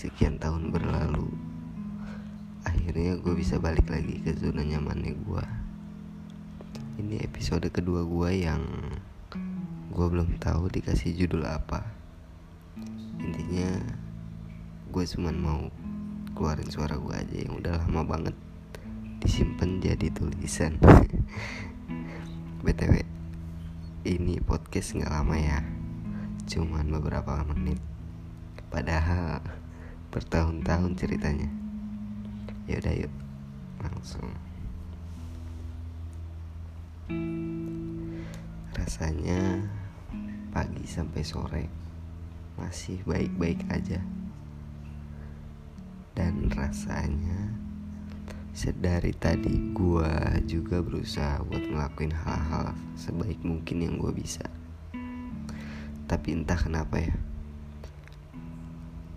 sekian tahun berlalu Akhirnya gue bisa balik lagi ke zona nyamannya gue Ini episode kedua gue yang Gue belum tahu dikasih judul apa. Intinya Gue cuman mau keluarin suara gue aja yang udah lama banget Disimpan jadi tulisan. BTW Ini podcast gak lama ya Cuman beberapa menit Padahal bertahun-tahun ceritanya. Ya udah yuk, langsung. Rasanya pagi sampai sore masih baik-baik aja. Dan rasanya sedari tadi gua juga berusaha buat ngelakuin hal-hal sebaik mungkin yang gua bisa. Tapi entah kenapa ya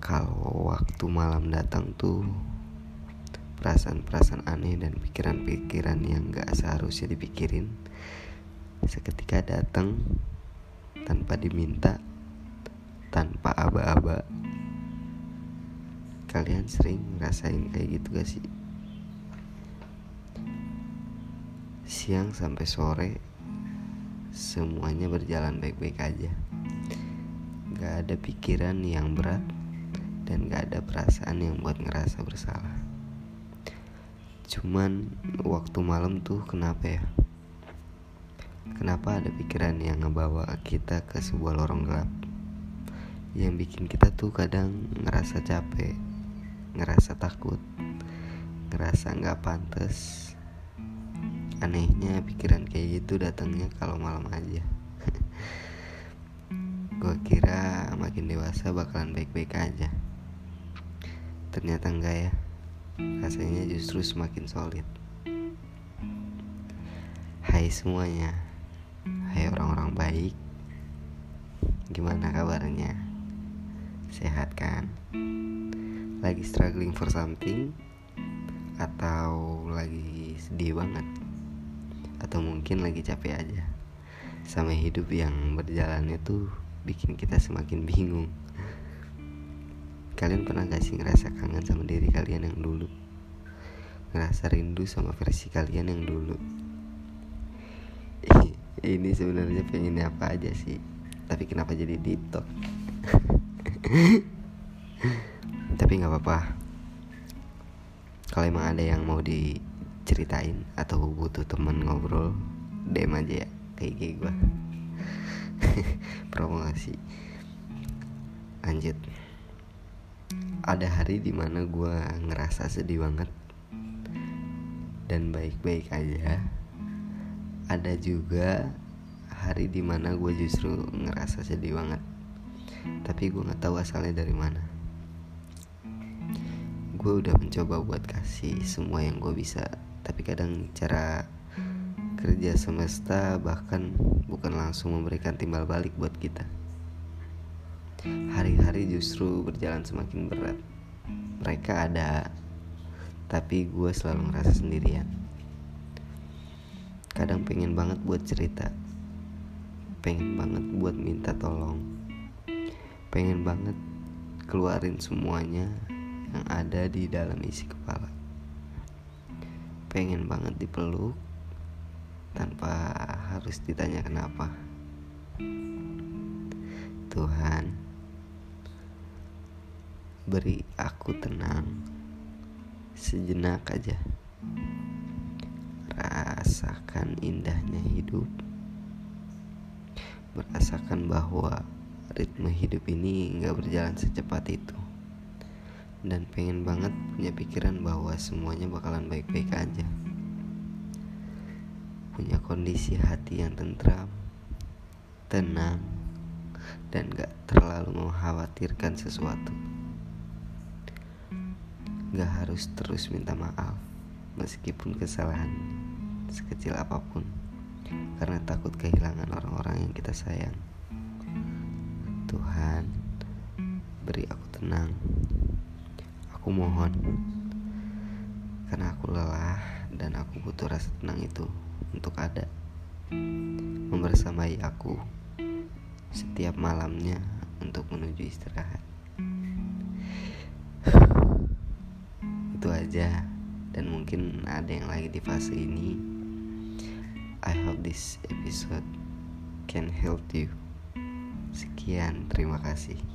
kalau waktu malam datang tuh perasaan-perasaan aneh dan pikiran-pikiran yang gak seharusnya dipikirin. Seketika datang tanpa diminta tanpa aba-aba. Kalian sering ngerasain kayak gitu gak sih? Siang sampai sore semuanya berjalan baik-baik aja. Gak ada pikiran yang berat dan gak ada perasaan yang buat ngerasa bersalah. Cuman waktu malam tuh kenapa ya? Kenapa ada pikiran yang ngebawa kita ke sebuah lorong gelap? Yang bikin kita tuh kadang ngerasa capek ngerasa takut ngerasa gak pantas anehnya pikiran kayak gitu datangnya kalau malam aja. Gue kira makin dewasa bakalan baik-baik aja Ternyata enggak ya Rasanya justru semakin solid Hai semuanya Hai orang-orang baik Gimana kabarnya? Sehat kan? Lagi struggling for something? Atau lagi sedih banget? Atau mungkin lagi capek aja Sama hidup yang berjalannya tuh Bikin kita semakin bingung Kalian pernah gak sih ngerasa kangen sama diri kalian yang dulu? Ngerasa rindu sama versi kalian yang dulu? Ini sebenarnya pengen apa aja sih Tapi kenapa jadi deep? Tapi gak apa-apa Kalau emang ada yang mau diceritain Atau butuh temen ngobrol DM aja ya Kayak kayak gue Promosi Lanjut ada hari di mana gue ngerasa sedih banget. Dan baik-baik aja. Ada juga hari di mana gue justru ngerasa sedih banget. Tapi gue nggak tahu asalnya dari mana. Gue udah mencoba buat kasih semua yang gue bisa. Tapi kadang cara kerja semesta bahkan bukan langsung memberikan timbal balik buat kita hari-hari justru berjalan semakin berat. Mereka ada, tapi gue selalu ngerasa sendirian. Kadang pengen banget buat cerita, pengen banget buat minta tolong, pengen banget keluarin semuanya yang ada di dalam isi kepala. Pengen banget dipeluk tanpa harus ditanya kenapa. Tuhan, Beri aku tenang. Sejenak aja. Rasakan indahnya hidup. Merasakan bahwa ritme hidup ini gak berjalan secepat itu. Dan pengen banget punya pikiran bahwa semuanya bakalan baik-baik aja. Punya kondisi hati yang tentram Tenang Dan gak terlalu mengkhawatirkan sesuatu Gak harus terus minta maaf Meskipun kesalahan sekecil apa pun. Karena takut kehilangan orang-orang yang kita sayang. Tuhan Beri aku tenang. Aku mohon Karena aku lelah Dan aku butuh rasa tenang itu Untuk ada. Membersamai aku Setiap malamnya Untuk menuju istirahat aja. Dan mungkin ada yang lagi di fase ini. I hope this episode can help you. Sekian terima kasih